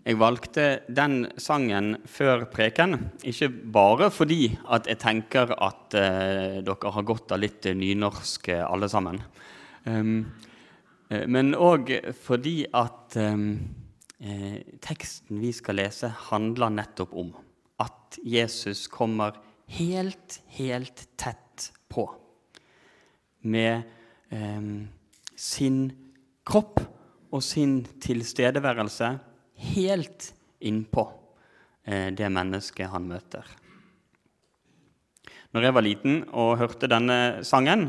Jeg valgte den sangen før preken, ikke bare fordi at jeg tenker at eh, dere har godt av litt nynorsk eh, alle sammen, um, men òg fordi at um, teksten vi skal lese, handler nettopp om at Jesus kommer helt, helt tett på med um, sin kropp og sin tilstedeværelse helt innpå eh, det mennesket han møter. Når jeg var liten og hørte denne sangen,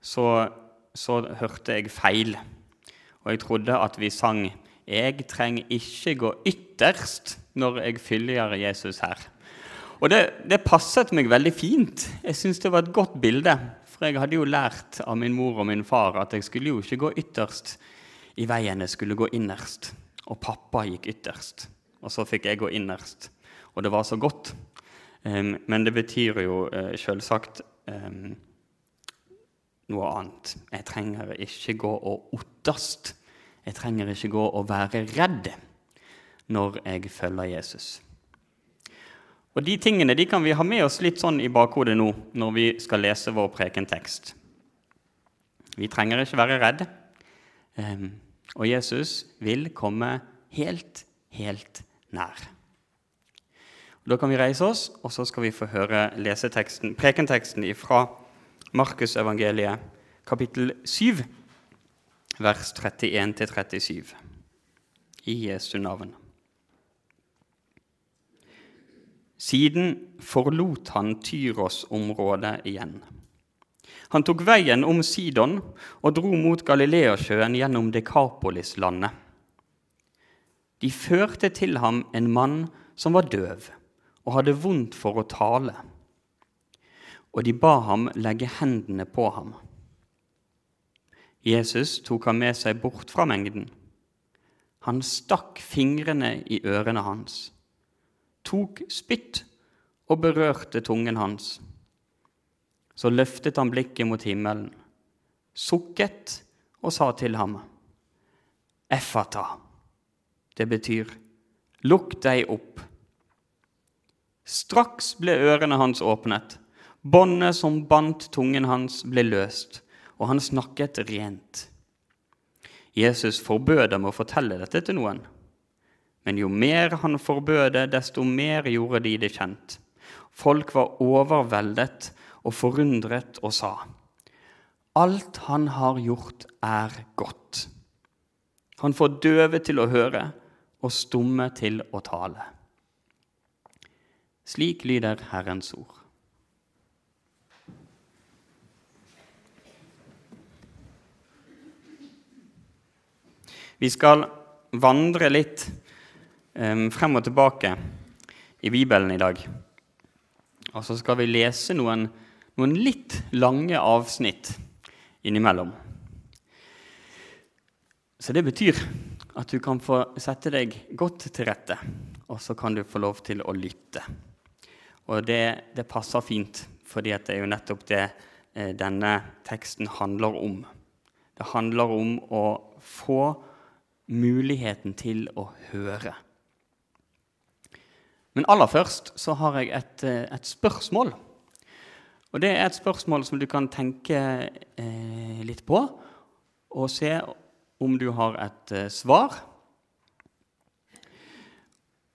så, så hørte jeg feil. Og jeg trodde at vi sang 'Jeg trenger ikke gå ytterst når jeg fyller Jesus her'. Og det, det passet meg veldig fint. Jeg syns det var et godt bilde. For jeg hadde jo lært av min mor og min far at jeg skulle jo ikke gå ytterst i veien, jeg skulle gå innerst. Og pappa gikk ytterst, og så fikk jeg gå innerst. Og det var så godt. Men det betyr jo uh, selvsagt noe annet. Jeg trenger ikke gå og otterst. Jeg trenger ikke gå og være redd når jeg følger Jesus. Og De tingene de kan vi ha med oss litt sånn i bakhodet nå når vi skal lese vår prekentekst. Vi trenger ikke være redd. Og Jesus vil komme helt, helt nær. Da kan vi reise oss, og så skal vi få høre leseteksten, prekenteksten fra Markusevangeliet, kapittel 7, vers 31-37, i Jesu navn. Siden forlot han Tyros-området igjen. Han tok veien om Sidon og dro mot Galileasjøen gjennom Dekapolis-landet. De førte til ham en mann som var døv og hadde vondt for å tale, og de ba ham legge hendene på ham. Jesus tok ham med seg bort fra mengden. Han stakk fingrene i ørene hans, tok spytt og berørte tungen hans så løftet han blikket mot himmelen, sukket og sa til ham, Effata. Det betyr lukk deg opp. Straks ble ørene hans åpnet, båndet som bandt tungen hans, ble løst, og han snakket rent. Jesus forbød dem å fortelle dette til noen. Men jo mer han forbød det, desto mer gjorde de det kjent. Folk var overveldet og forundret og sa:" Alt han har gjort, er godt. Han får døve til å høre og stumme til å tale. Slik lyder Herrens ord. Vi skal vandre litt um, frem og tilbake i Bibelen i dag. Og så skal vi lese noen noen litt lange avsnitt innimellom. Så det betyr at du kan få sette deg godt til rette, og så kan du få lov til å lytte. Og det, det passer fint, fordi det er jo nettopp det eh, denne teksten handler om. Det handler om å få muligheten til å høre. Men aller først så har jeg et, eh, et spørsmål og Det er et spørsmål som du kan tenke eh, litt på, og se om du har et eh, svar.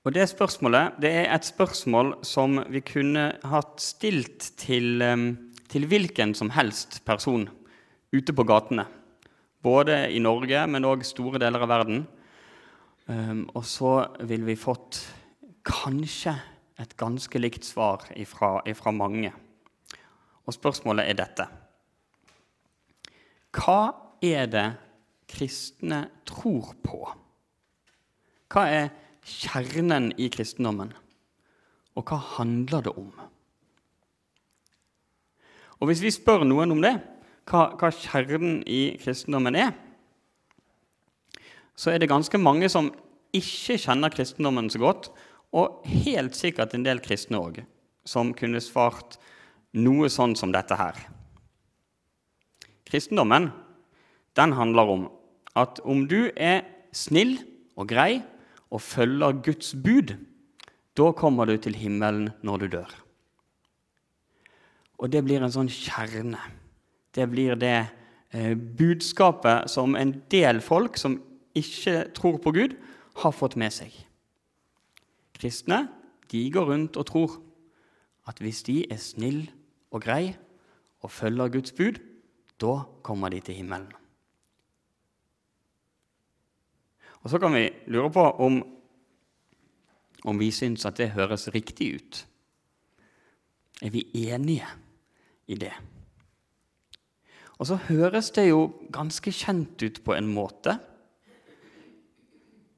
Og Det spørsmålet det er et spørsmål som vi kunne hatt stilt til, eh, til hvilken som helst person ute på gatene. Både i Norge, men òg store deler av verden. Um, og så ville vi fått kanskje et ganske likt svar ifra mange. Og spørsmålet er dette. Hva er det kristne tror på? Hva er kjernen i kristendommen, og hva handler det om? Og Hvis vi spør noen om det, hva, hva kjernen i kristendommen er, så er det ganske mange som ikke kjenner kristendommen så godt, og helt sikkert en del kristne òg, som kunne svart noe sånn som dette her. Kristendommen den handler om at om du er snill og grei og følger Guds bud, da kommer du til himmelen når du dør. Og det blir en sånn kjerne. Det blir det eh, budskapet som en del folk som ikke tror på Gud, har fått med seg. Kristne de går rundt og tror at hvis de er snill og grei og følger Guds bud, da kommer de til himmelen. Og Så kan vi lure på om, om vi syns at det høres riktig ut. Er vi enige i det? Og så høres det jo ganske kjent ut på en måte.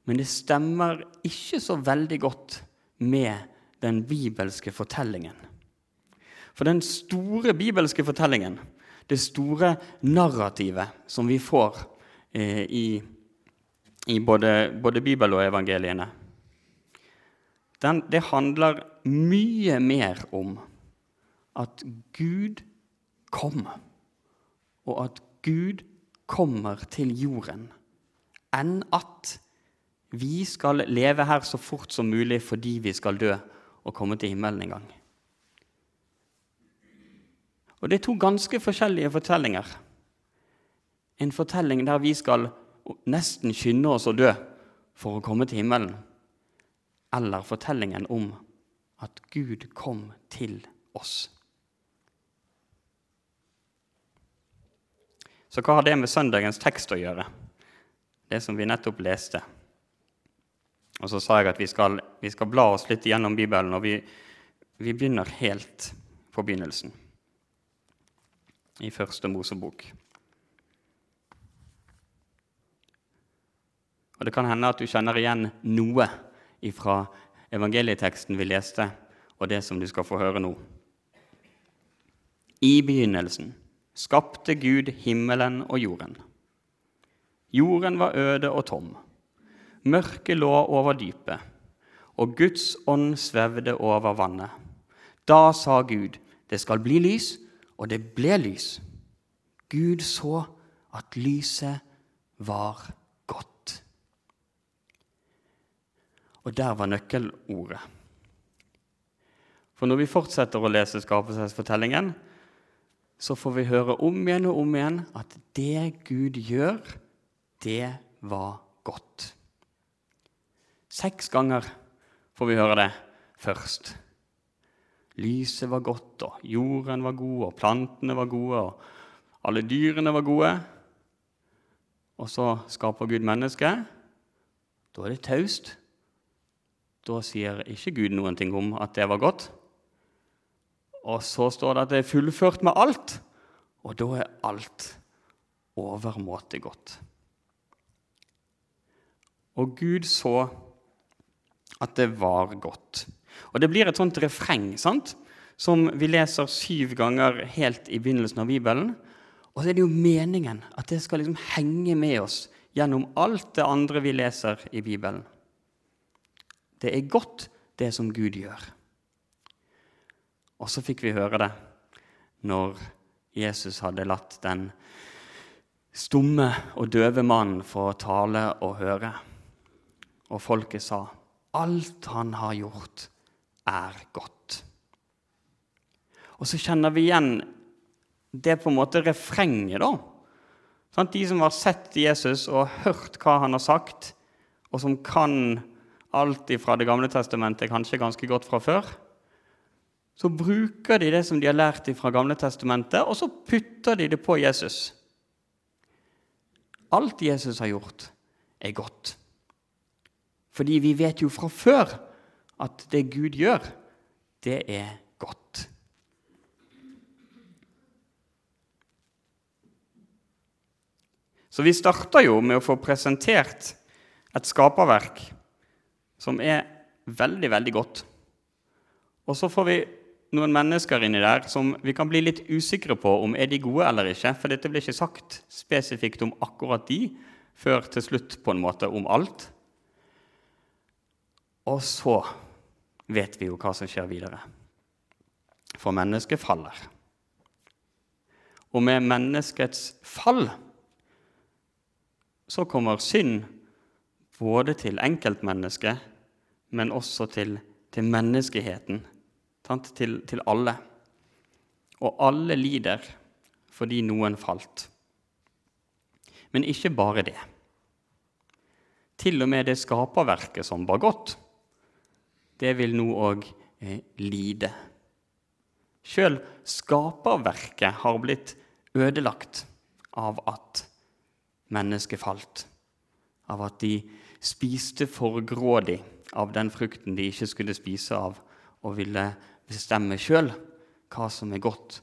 Men det stemmer ikke så veldig godt med den bibelske fortellingen. For den store bibelske fortellingen, det store narrativet som vi får eh, i, i både, både Bibelen og evangeliene, den, det handler mye mer om at Gud kom, og at Gud kommer til jorden, enn at vi skal leve her så fort som mulig fordi vi skal dø og komme til himmelen en gang. Og Det er to ganske forskjellige fortellinger. En fortelling der vi skal nesten skynde oss å dø for å komme til himmelen. Eller fortellingen om at Gud kom til oss. Så hva har det med søndagens tekst å gjøre? Det som vi nettopp leste. Og så sa jeg at vi skal, vi skal bla oss litt gjennom Bibelen, og vi, vi begynner helt på begynnelsen, i første Mosebok. Og Det kan hende at du kjenner igjen noe fra evangelieteksten vi leste, og det som du skal få høre nå. I begynnelsen skapte Gud himmelen og jorden. Jorden var øde og tom. Mørket lå over dypet, og Guds ånd svevde over vannet. Da sa Gud, det skal bli lys, og det ble lys. Gud så at lyset var godt. Og der var nøkkelordet. For når vi fortsetter å lese skapelsesfortellingen, så får vi høre om igjen og om igjen at det Gud gjør, det var godt. Seks ganger får vi høre det først. Lyset var godt, og jorden var god, og plantene var gode, og alle dyrene var gode. Og så skaper Gud mennesket. Da er det taust. Da sier ikke Gud noen ting om at det var godt. Og så står det at det er fullført med alt, og da er alt overmåte godt. Og Gud så at det var godt. Og Det blir et sånt refreng sant? som vi leser syv ganger helt i begynnelsen av Bibelen. Og så er det jo meningen at det skal liksom henge med oss gjennom alt det andre vi leser i Bibelen. Det er godt, det som Gud gjør. Og så fikk vi høre det når Jesus hadde latt den stumme og døve mannen få tale og høre. Og folket sa Alt han har gjort, er godt. Og så kjenner vi igjen det på en måte refrenget, da. Sånn, de som har sett Jesus og hørt hva han har sagt, og som kan alt fra Det gamle testamentet kanskje ganske godt fra før, så bruker de det som de har lært fra Gamle testamentet, og så putter de det på Jesus. Alt Jesus har gjort, er godt. Fordi vi vet jo fra før at det Gud gjør, det er godt. Så vi starter jo med å få presentert et skaperverk som er veldig, veldig godt. Og så får vi noen mennesker inni der som vi kan bli litt usikre på om er de gode eller ikke. For dette blir ikke sagt spesifikt om akkurat de før til slutt på en måte om alt. Og så vet vi jo hva som skjer videre. For mennesket faller. Og med menneskets fall så kommer synd både til enkeltmennesket, men også til, til menneskeheten. Til, til alle. Og alle lider fordi noen falt. Men ikke bare det. Til og med det skaperverket som var godt, det vil nå òg eh, lide. Sjøl skaperverket har blitt ødelagt av at mennesket falt. Av at de spiste for grådig av den frukten de ikke skulle spise av, og ville bestemme sjøl hva som er godt,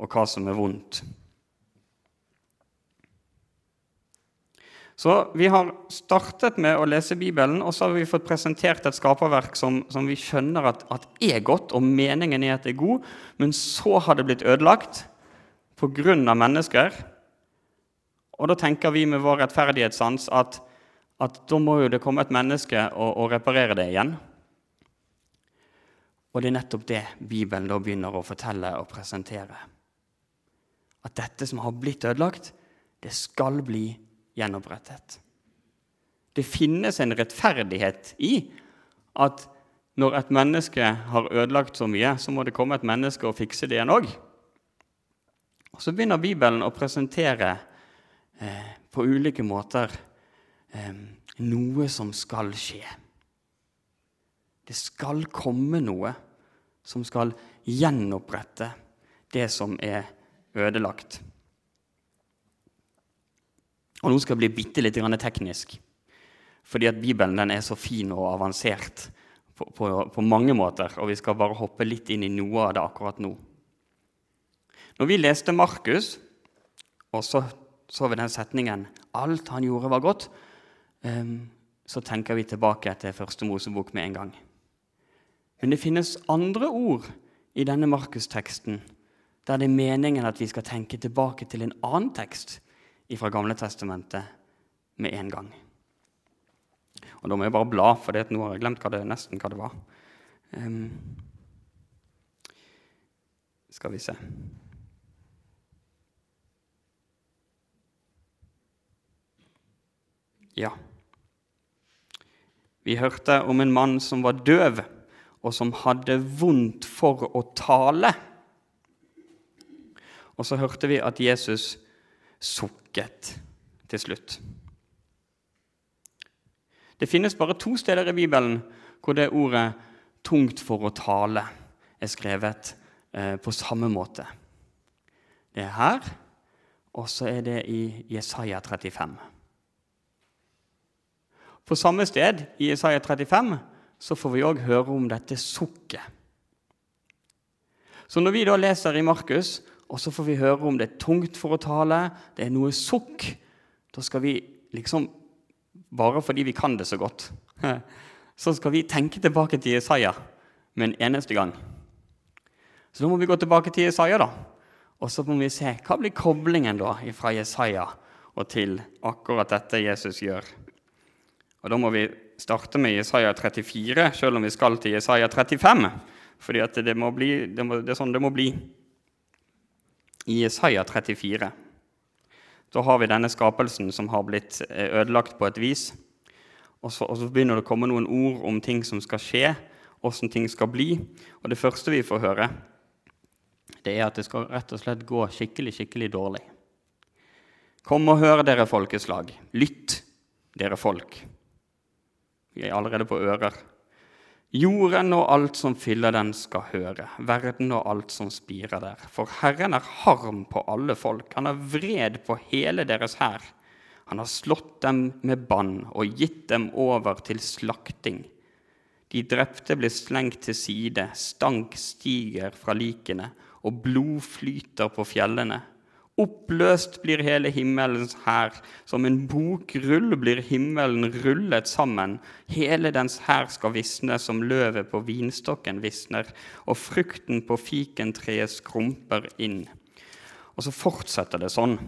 og hva som er vondt. Så Vi har startet med å lese Bibelen, og så har vi fått presentert et skaperverk som, som vi skjønner at, at, er godt, og meningen er at det er god, men så har det blitt ødelagt pga. mennesker. Og da tenker vi med vår rettferdighetssans at, at da må jo det komme et menneske og, og reparere det igjen. Og det er nettopp det Bibelen da begynner å fortelle og presentere. At dette som har blitt ødelagt, det skal bli ødelagt gjenopprettet. Det finnes en rettferdighet i at når et menneske har ødelagt så mye, så må det komme et menneske og fikse det igjen òg. Så begynner Bibelen å presentere eh, på ulike måter eh, noe som skal skje. Det skal komme noe som skal gjenopprette det som er ødelagt. Og nå skal det bli bitte litt teknisk, fordi at Bibelen er så fin og avansert på, på, på, mange måter, og vi skal bare hoppe litt inn i noe av det akkurat nå. Når vi leste Markus, og så så vi den setningen 'Alt han gjorde, var godt', um, så tenker vi tilbake til første Mosebok med en gang. Men det finnes andre ord i denne Markus-teksten der det er meningen at vi skal tenke tilbake til en annen tekst fra Gamle Testamentet med en gang. Og Da må jeg bare bla, for nå har jeg glemt hva det, nesten hva det var. Um, skal vi se Ja. Vi hørte om en mann som var døv, og som hadde vondt for å tale. Og så hørte vi at Jesus sukket til slutt. Det finnes bare to steder i Bibelen hvor det ordet 'tungt for å tale' er skrevet eh, på samme måte. Det er her, og så er det i Jesaja 35. På samme sted, i Jesaja 35, så får vi òg høre om dette sukket. Så når vi da leser i Markus og så får vi høre om det er tungt for å tale, det er noe sukk. Da skal vi liksom, bare fordi vi kan det så godt, så skal vi tenke tilbake til Jesaja med en eneste gang. Så da må vi gå tilbake til Jesaja, da. Og så må vi se hva blir koblingen da fra Jesaja og til akkurat dette Jesus gjør. Og Da må vi starte med Jesaja 34, selv om vi skal til Jesaja 35. fordi det, bli, det, må, det er sånn det må bli i Isaiah 34. Da har vi denne skapelsen som har blitt eh, ødelagt på et vis. Og så, og så, begynner det å komme noen ord om ting som skal skje, åssen ting skal bli. Og det første vi får høre, det er at det skal rett og slett gå skikkelig, skikkelig dårlig. Kom og hør, dere folkeslag. Lytt, dere folk. Vi er allerede på ører. Jorden og alt som fyller den, skal høre, verden og alt som spirer der. For Herren er harm på alle folk, han er vred på hele deres hær. Han har slått dem med bann og gitt dem over til slakting. De drepte blir slengt til side, stank stiger fra likene, og blod flyter på fjellene. Oppløst blir hele himmelens hær. Som en bokrull blir himmelen rullet sammen. Hele dens hær skal visne som løvet på vinstokken visner, og frukten på fikentreet skrumper inn. Og så fortsetter det sånn.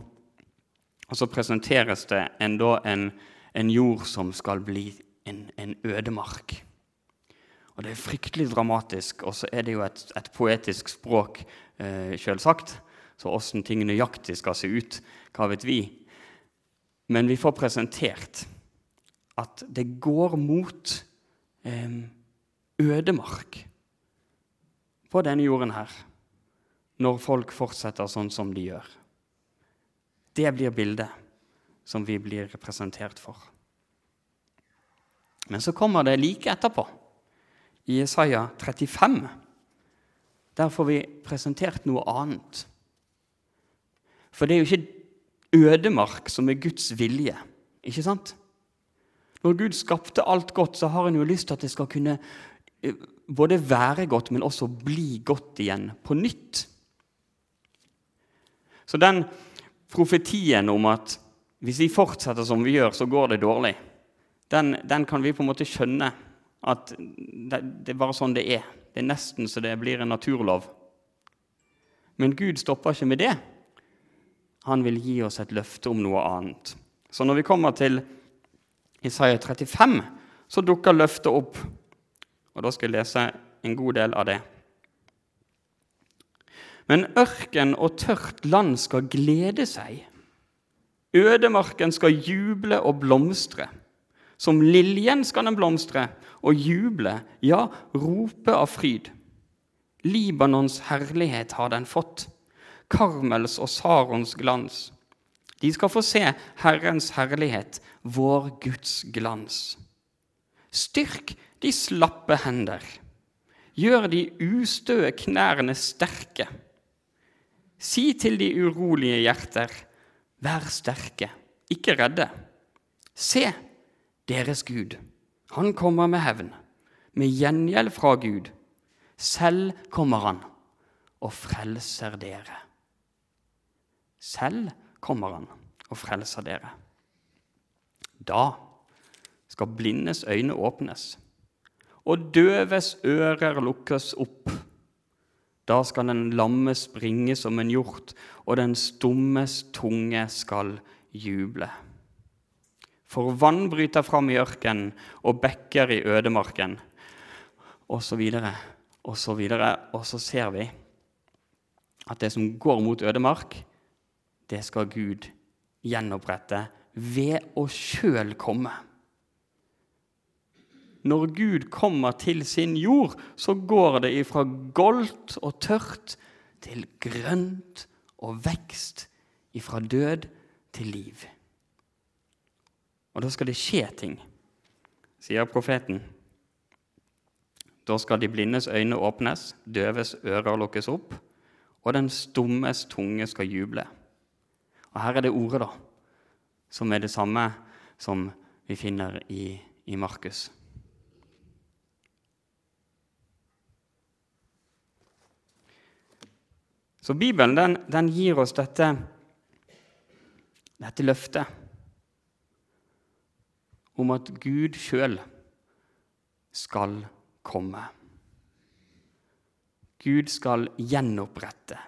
Og så presenteres det enda en, en jord som skal bli en, en ødemark. Og det er fryktelig dramatisk, og så er det jo et, et poetisk språk, eh, selvsagt. Så åssen ting nøyaktig skal se ut, hva vet vi? Men vi får presentert at det går mot eh, ødemark på denne jorden her når folk fortsetter sånn som de gjør. Det blir bildet som vi blir representert for. Men så kommer det like etterpå, i Isaiah 35. Der får vi presentert noe annet. For det er jo ikke ødemark som er Guds vilje, ikke sant? Når Gud skapte alt godt, så har han jo lyst til at det skal kunne eh, både være godt, men også bli godt igjen på nytt. Så den profetien om at hvis vi fortsetter som vi gjør, så går det dårlig, den, den kan vi på en måte skjønne at det, det, er bare sånn det er. Det er nesten så det blir en naturlov. Men Gud stopper ikke med det. Han vil gi oss et løfte om noe annet. Så når vi kommer til Isaiah 35, så dukker løftet opp. Og Da skal jeg lese en god del av det. Men ørken og tørt land skal glede seg. Ødemarken skal juble og blomstre. Som liljen skal den blomstre og juble, ja, rope av fryd. Libanons herlighet har den fått, Karmels og Sarons glans. De skal få se Herrens herlighet, vår Guds glans. Styrk de slappe hender. Gjør de ustøe knærne sterke. Si til de urolige hjerter, vær sterke, ikke redde. Se, deres Gud, han kommer med hevn, med gjengjeld fra Gud. Selv kommer han og frelser dere. Selv kommer han og frelser dere. Da skal blindes øyne åpnes, og døves ører lukkes opp. Da skal den lamme springe som en hjort, og den stummes tunge skal juble. For vann bryter fram i ørkenen og bekker i ødemarken, og så videre, og så videre. Og så ser vi at det som går mot ødemark, det skal Gud gjenopprette ved å sjøl komme. Når Gud kommer til sin jord, så går det ifra goldt og tørt til grønt og vekst, ifra død til liv. Og da skal det skje ting, sier profeten. Da skal de blindes øyne åpnes, døves ører lukkes opp, og den stummes tunge skal juble. Og her er det ordet, da, som er det samme som vi finner i, i Markus. Så Bibelen den, den gir oss dette, dette løftet om at Gud sjøl skal komme. Gud skal gjenopprette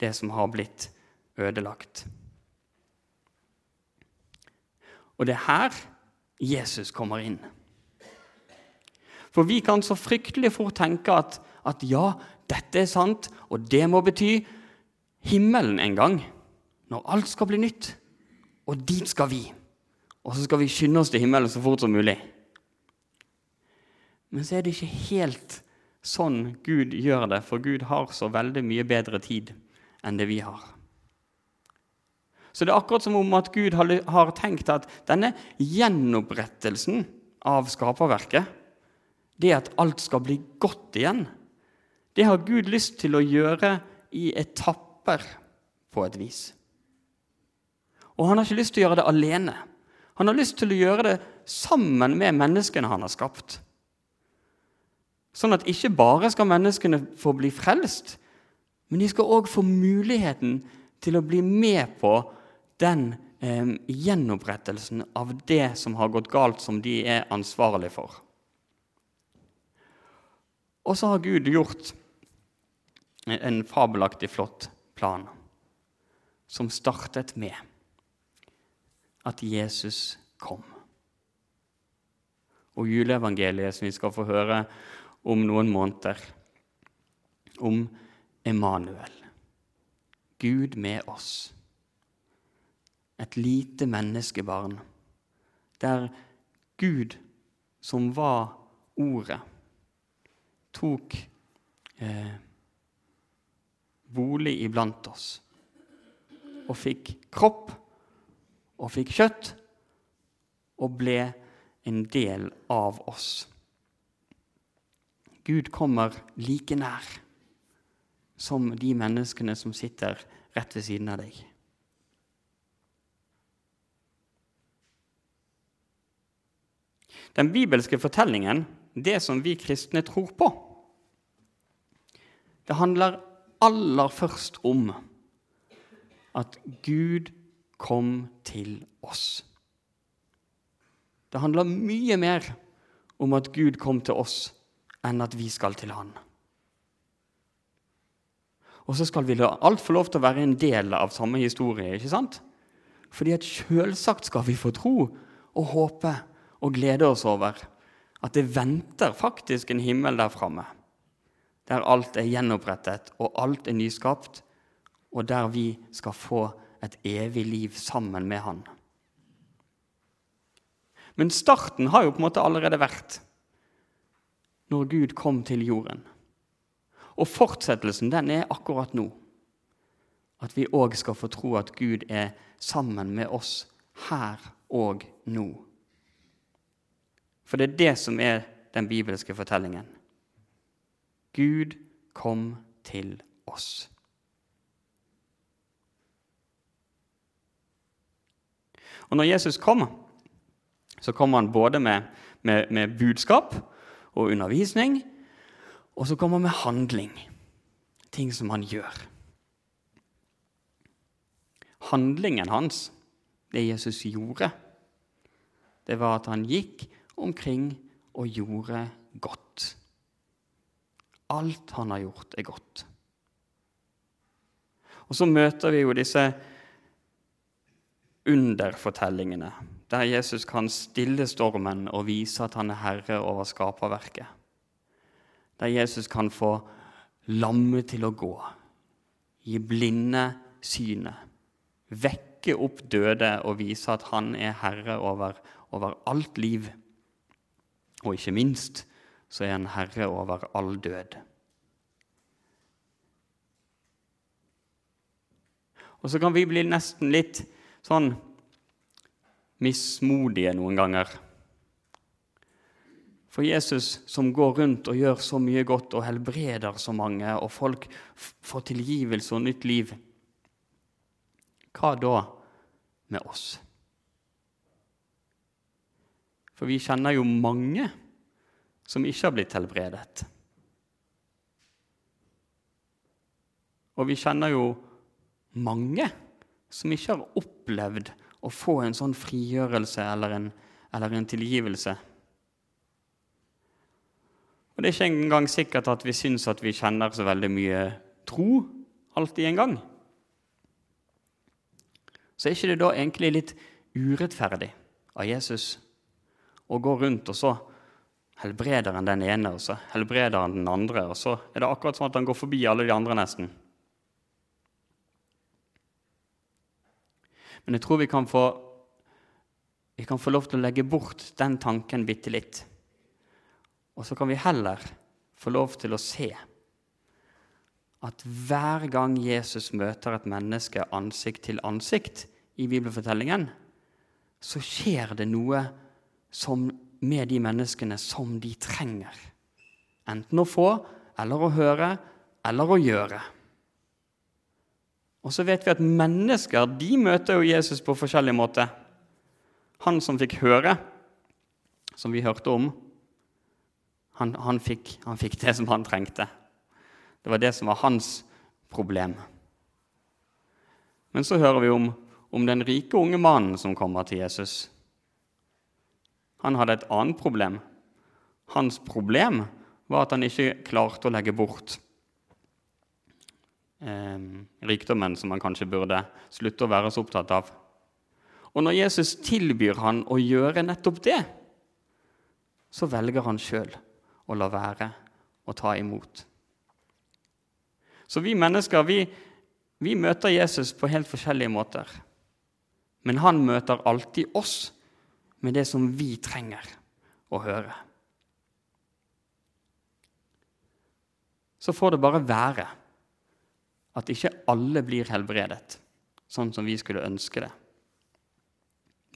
det som har blitt ødelagt. Og det er her Jesus kommer inn. For vi kan så fryktelig fort tenke at, at ja, dette er sant, og det må bety himmelen en gang, når alt skal bli nytt. Og dit skal vi. Og så skal vi skynde oss til himmelen så fort som mulig. Men så er det ikke helt sånn Gud gjør det, for Gud har så veldig mye bedre tid enn det vi har. Så det er akkurat som om at Gud har tenkt at denne gjenopprettelsen av skaperverket, det at alt skal bli godt igjen, det har Gud lyst til å gjøre i etapper på et vis. Og han har ikke lyst til å gjøre det alene. Han har lyst til å gjøre det sammen med menneskene han har skapt. Sånn at ikke bare skal menneskene få bli frelst, men de skal òg få muligheten til å bli med på den eh, gjenopprettelsen av det som har gått galt, som de er ansvarlige for. Og så har Gud gjort en fabelaktig flott plan som startet med at Jesus kom. Og juleevangeliet som vi skal få høre om noen måneder, om Emanuel, Gud med oss. Et lite menneskebarn der Gud, som var Ordet, tok eh, bolig iblant oss og fikk kropp og fikk kjøtt og ble en del av oss. Gud kommer like nær som de menneskene som sitter rett ved siden av deg. Den bibelske fortellingen, det som vi kristne tror på, det handler aller først om at Gud kom til oss. Det handler mye mer om at Gud kom til oss, enn at vi skal til Han. Og så skal vi la alt få lov til å være en del av samme historie. ikke sant? Fordi at selvsagt skal vi få tro og håpe og glede oss over at det venter faktisk en himmel der framme, der alt er gjenopprettet og alt er nyskapt, og der vi skal få et evig liv sammen med Han. Men starten har jo på en måte allerede vært når Gud kom til jorden. Og fortsettelsen den er akkurat nå. At vi òg skal få tro at Gud er sammen med oss her og nå. For det er det som er den bibelske fortellingen. Gud kom til oss. Og når Jesus kom, så kom han både med, med, med budskap og undervisning, og så kom han med handling. Ting som han gjør. Handlingen hans, det Jesus gjorde, det var at han gikk omkring og gjorde godt. Alt han har gjort, er godt. Og så møter vi jo disse underfortellingene, der Jesus kan stille stormen og vise at han er herre over skaperverket. Der Jesus kan få lamme til å gå, gi blinde synet, vekke opp døde og vise at han er herre over, over alt liv. Og ikke minst så er han herre over all død. Og så kan vi bli nesten litt sånn mismodige noen ganger. For Jesus som går rundt og gjør så mye godt og helbreder så mange, og folk får tilgivelse og nytt liv, hva da med oss? For vi kjenner jo mange som ikke har blitt helbredet. Og vi kjenner jo mange som ikke har opplevd å få en sånn frigjørelse eller en, eller en tilgivelse. Og det er ikke engang sikkert at vi syns at vi kjenner så veldig mye tro alltid en gang. Så er ikke det da egentlig litt urettferdig av Jesus og går rundt, og så helbreder han den ene, og så helbreder han den andre, og så er det akkurat sånn at han går forbi alle de andre, nesten. Men jeg tror vi kan få, vi kan få lov til å legge bort den tanken bitte litt. Og så kan vi heller få lov til å se at hver gang Jesus møter et menneske ansikt til ansikt i bibelfortellingen, så skjer det noe som, med de menneskene som de trenger. Enten å få, eller å høre, eller å gjøre. Og så vet vi at mennesker de møter jo Jesus på forskjellig måte. Han som fikk høre, som vi hørte om, han, han, fikk, han fikk det som han trengte. Det var det som var hans problem. Men så hører vi om, om den rike unge mannen som kommer til Jesus. Han hadde et annet problem. Hans problem var at han ikke klarte å legge bort eh, rikdommen som han kanskje burde slutte å være så opptatt av. Og når Jesus tilbyr han å gjøre nettopp det, så velger han sjøl å la være å ta imot. Så vi mennesker vi, vi møter Jesus på helt forskjellige måter. Men han møter alltid oss med det som vi trenger å høre. Så får det bare være at ikke alle blir helbredet sånn som vi skulle ønske det.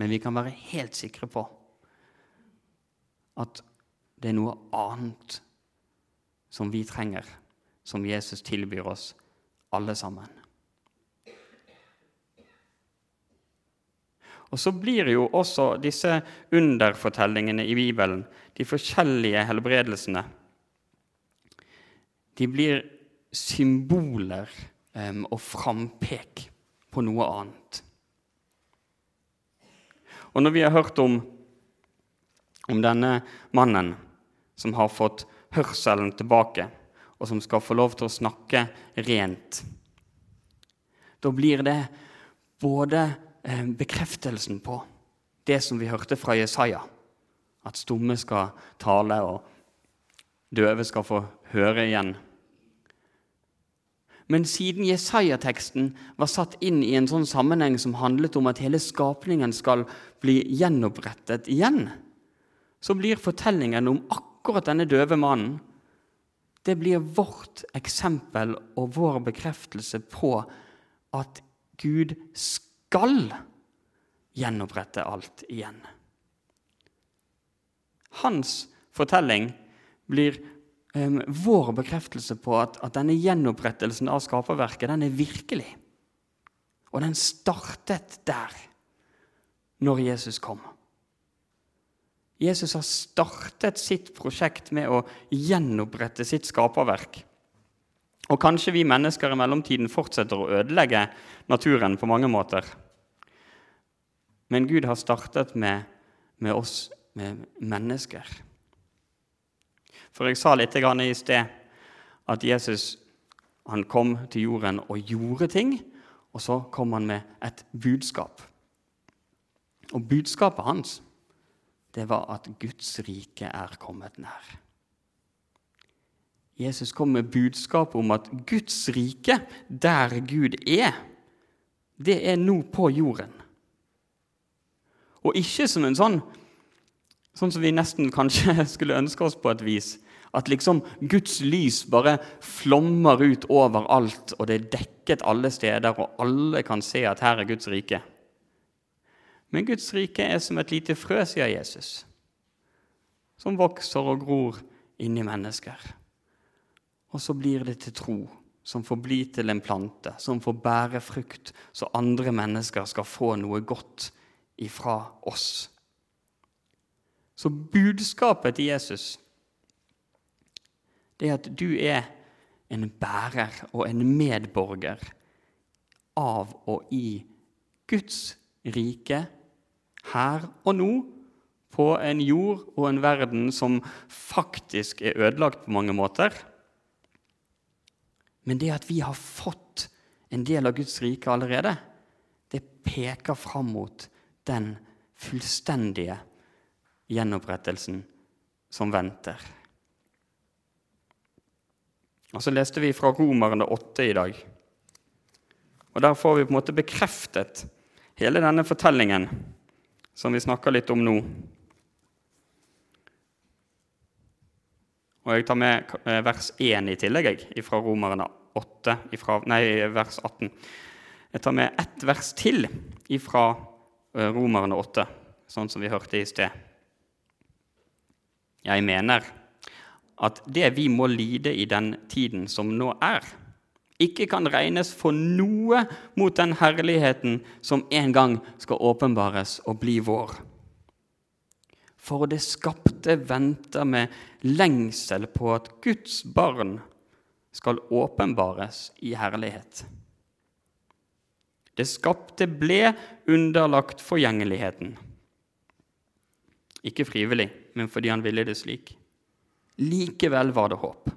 Men vi kan være helt sikre på at det er noe annet som vi trenger, som Jesus tilbyr oss alle sammen. Og så blir jo også disse underfortellingene i Bibelen, de forskjellige helbredelsene, de blir symboler um, og frampek på noe annet. Og når vi har hørt om, om denne mannen som har fått hørselen tilbake, og som skal få lov til å snakke rent, da blir det både bekreftelsen på det som vi hørte fra Jesaja, at stumme skal tale, og døve skal få høre igjen. Men siden Jesaja-teksten var satt inn i en sånn sammenheng som handlet om at hele skapningen skal bli gjenopprettet igjen, så blir fortellingen om akkurat denne døve mannen det blir vårt eksempel og vår bekreftelse på at Gud skal gjenopprette alt igjen. Hans fortelling blir um, vår bekreftelse på at, at denne gjenopprettelsen av skaperverket den er virkelig. Og den startet der, når Jesus kom. Jesus har startet sitt prosjekt med å gjenopprette sitt skaperverk. Og kanskje vi mennesker i mellomtiden fortsetter å ødelegge naturen på mange måter. Men Gud har startet med, med oss, med mennesker. For jeg sa litt i sted at Jesus han kom til jorden og gjorde ting, og så kom han med et budskap. Og budskapet hans det var at Guds rike er kommet nær. Jesus kom med budskapet om at Guds rike, der Gud er, det er nå på jorden. Og ikke som en sånn sånn som vi nesten kanskje skulle ønske oss på et vis, at liksom Guds lys bare flommer ut overalt, og det er dekket alle steder, og alle kan se at her er Guds rike. Men Guds rike er som et lite frø, sier Jesus, som vokser og gror inni mennesker. Og så blir det til tro, som får bli til en plante, som får bære frukt, så andre mennesker skal få noe godt ifra oss. Så budskapet til Jesus det er at du er en bærer og en medborger av og i Guds rike her og nå, på en jord og en verden som faktisk er ødelagt på mange måter. Men det at vi har fått en del av Guds rike allerede, det peker fram mot den fullstendige gjenopprettelsen som venter. Og så leste vi fra Romerne 8 i dag. Og Der får vi på en måte bekreftet hele denne fortellingen som vi snakker litt om nå. Og Jeg tar med eh, vers 1 i tillegg, fra Romerne 8, ifra, nei, vers 18. Jeg tar med ett vers til fra eh, Romerne 8, sånn som vi hørte i sted. Jeg mener at det vi må lide i den tiden som nå er, ikke kan regnes for noe mot den herligheten som en gang skal åpenbares og bli vår. For det skapte venter med lengsel på at Guds barn skal åpenbares i herlighet. Det skapte ble underlagt forgjengeligheten. Ikke frivillig, men fordi han ville det slik. Likevel var det håp.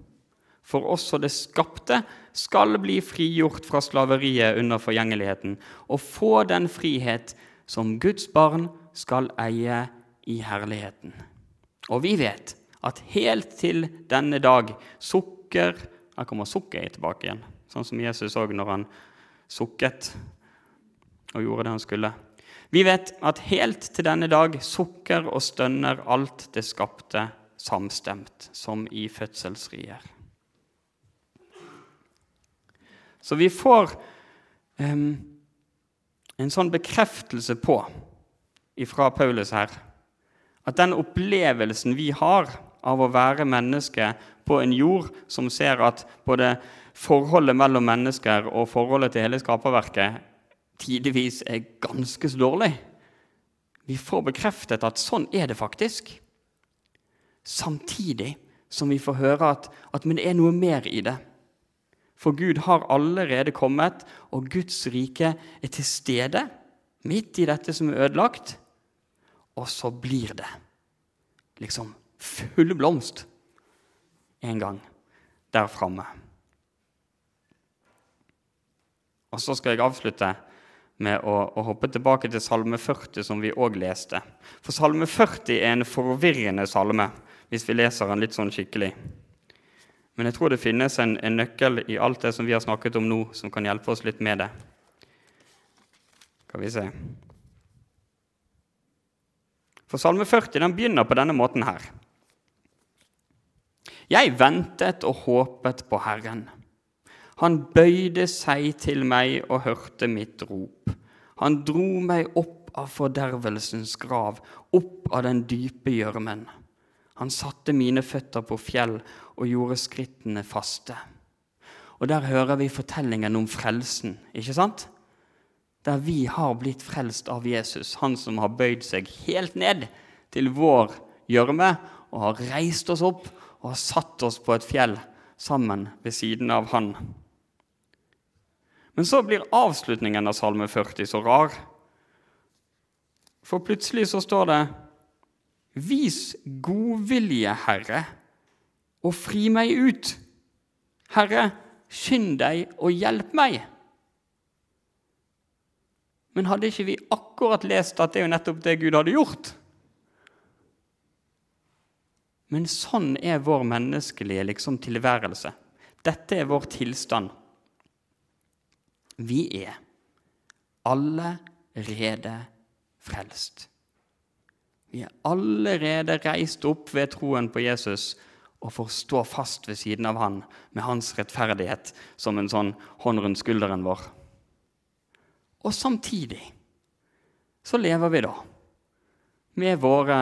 For også det skapte skal bli frigjort fra slaveriet under forgjengeligheten og få den frihet som Guds barn skal eie i herligheten. Og vi vet at helt til denne dag sukker Her kommer sukkeret tilbake igjen, sånn som Jesus òg når han sukket og gjorde det han skulle. Vi vet at helt til denne dag sukker og stønner alt det skapte samstemt, som i fødselsrier. Så vi får um, en sånn bekreftelse på fra Paulus her at den opplevelsen vi har av å være menneske på en jord som ser at både forholdet mellom mennesker og forholdet til hele skaperverket tidvis er ganske så dårlig. Vi får bekreftet at sånn er det faktisk. Samtidig som vi får høre at, at det er noe mer i det. For Gud har allerede kommet, og Guds rike er til stede midt i dette som er ødelagt. Og så blir det liksom full blomst en gang der framme. Og så skal jeg avslutte med å, å, hoppe tilbake til Salme 40, som vi òg leste. For Salme 40 er en forvirrende salme, hvis vi leser den litt sånn skikkelig. Men jeg tror det finnes en, en, nøkkel i alt det som vi har snakket om nå, som kan hjelpe oss litt med det. Skal vi se For Salme 40 den begynner på denne måten her. Jeg ventet og håpet på Herren. Han bøyde seg til meg og hørte mitt rop. Han dro meg opp av fordervelsens grav, opp av den dype gjørmen. Han satte mine føtter på fjell og gjorde skrittene faste. Og Der hører vi fortellingen om frelsen, ikke sant? Der vi har blitt frelst av Jesus, han som har bøyd seg helt ned til vår gjørme og har reist oss opp og har satt oss på et fjell sammen ved siden av han. Men så blir avslutningen av Salme 40 så rar. For plutselig så står det Vis godvilje, Herre, og fri meg ut. Herre, skynd deg og hjelp meg. Men hadde ikke vi akkurat lest at det er jo nettopp det Gud hadde gjort? Men sånn er vår menneskelige liksom, tilværelse. Dette er vår tilstand. Vi er allerede frelst. Vi er allerede reist opp ved troen på Jesus og får stå fast ved siden av han med hans rettferdighet som en sånn hånd rundt skulderen vår. Og samtidig så lever vi da med våre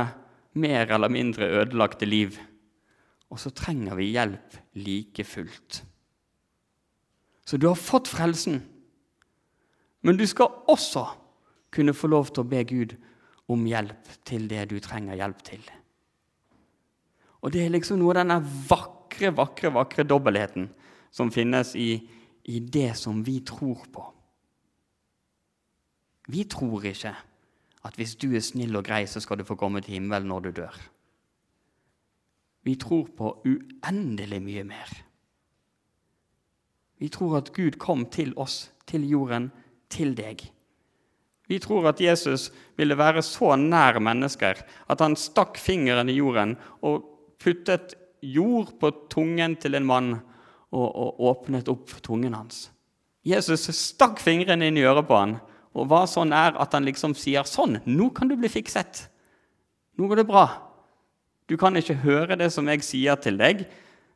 mer eller mindre ødelagte liv. Og så trenger vi hjelp like fullt. Så du har fått frelsen, men du skal også kunne få lov til å be Gud om hjelp til det du trenger hjelp til. Og det er liksom noe av denne vakre, vakre, vakre dobbeltheten som finnes i, i det som vi tror på. Vi tror ikke at hvis du er snill og grei, så skal du få komme til himmelen når du dør. Vi tror på uendelig mye mer. Vi tror at Gud kom til oss, til jorden, til deg vi tror at Jesus ville være så nær mennesker at han stakk fingeren i jorden og puttet jord på tungen til en mann og, og åpnet opp tungen hans. Jesus stakk fingeren inn i øret på han og var så nær at han liksom sier sånn, nå kan du bli fikset. Nå går det bra. Du kan ikke høre det som jeg sier til deg,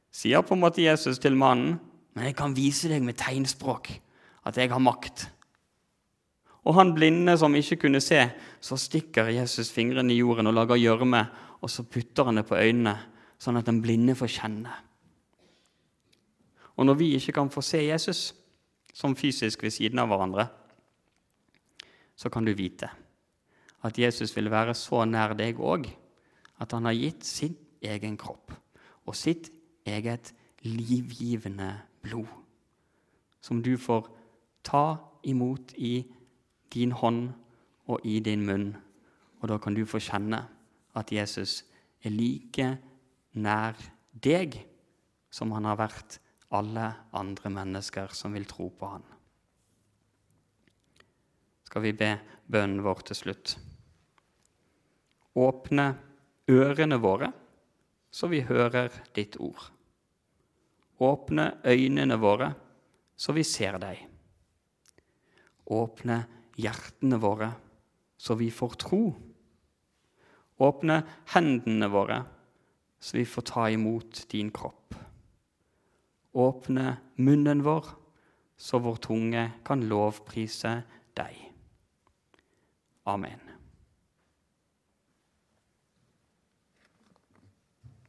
sier på en måte Jesus til mannen, men jeg kan vise deg med tegnspråk at jeg har makt. Og han blinde som ikke kunne se, så stikker Jesus fingrene i jorden og lager gjørme, og så putter han det på øynene, sånn at den blinde får kjenne. Og når vi ikke kan få se Jesus som fysisk ved siden av hverandre, så kan du vite at Jesus vil være så nær deg òg at han har gitt sin egen kropp og sitt eget livgivende blod, som du får ta imot i din hånd og i din munn. Og da kan du få kjenne at Jesus er like nær deg som han har vært alle andre mennesker som vil tro på han. Skal vi be bønnen vår til slutt? Åpne ørene våre, så vi hører ditt ord. Åpne øynene våre, så vi ser deg. Åpne hjertene våre, så vi får tro. Åpne hendene våre, så vi får ta imot din kropp. Åpne munnen vår, så vår tunge kan lovprise deg. Amen.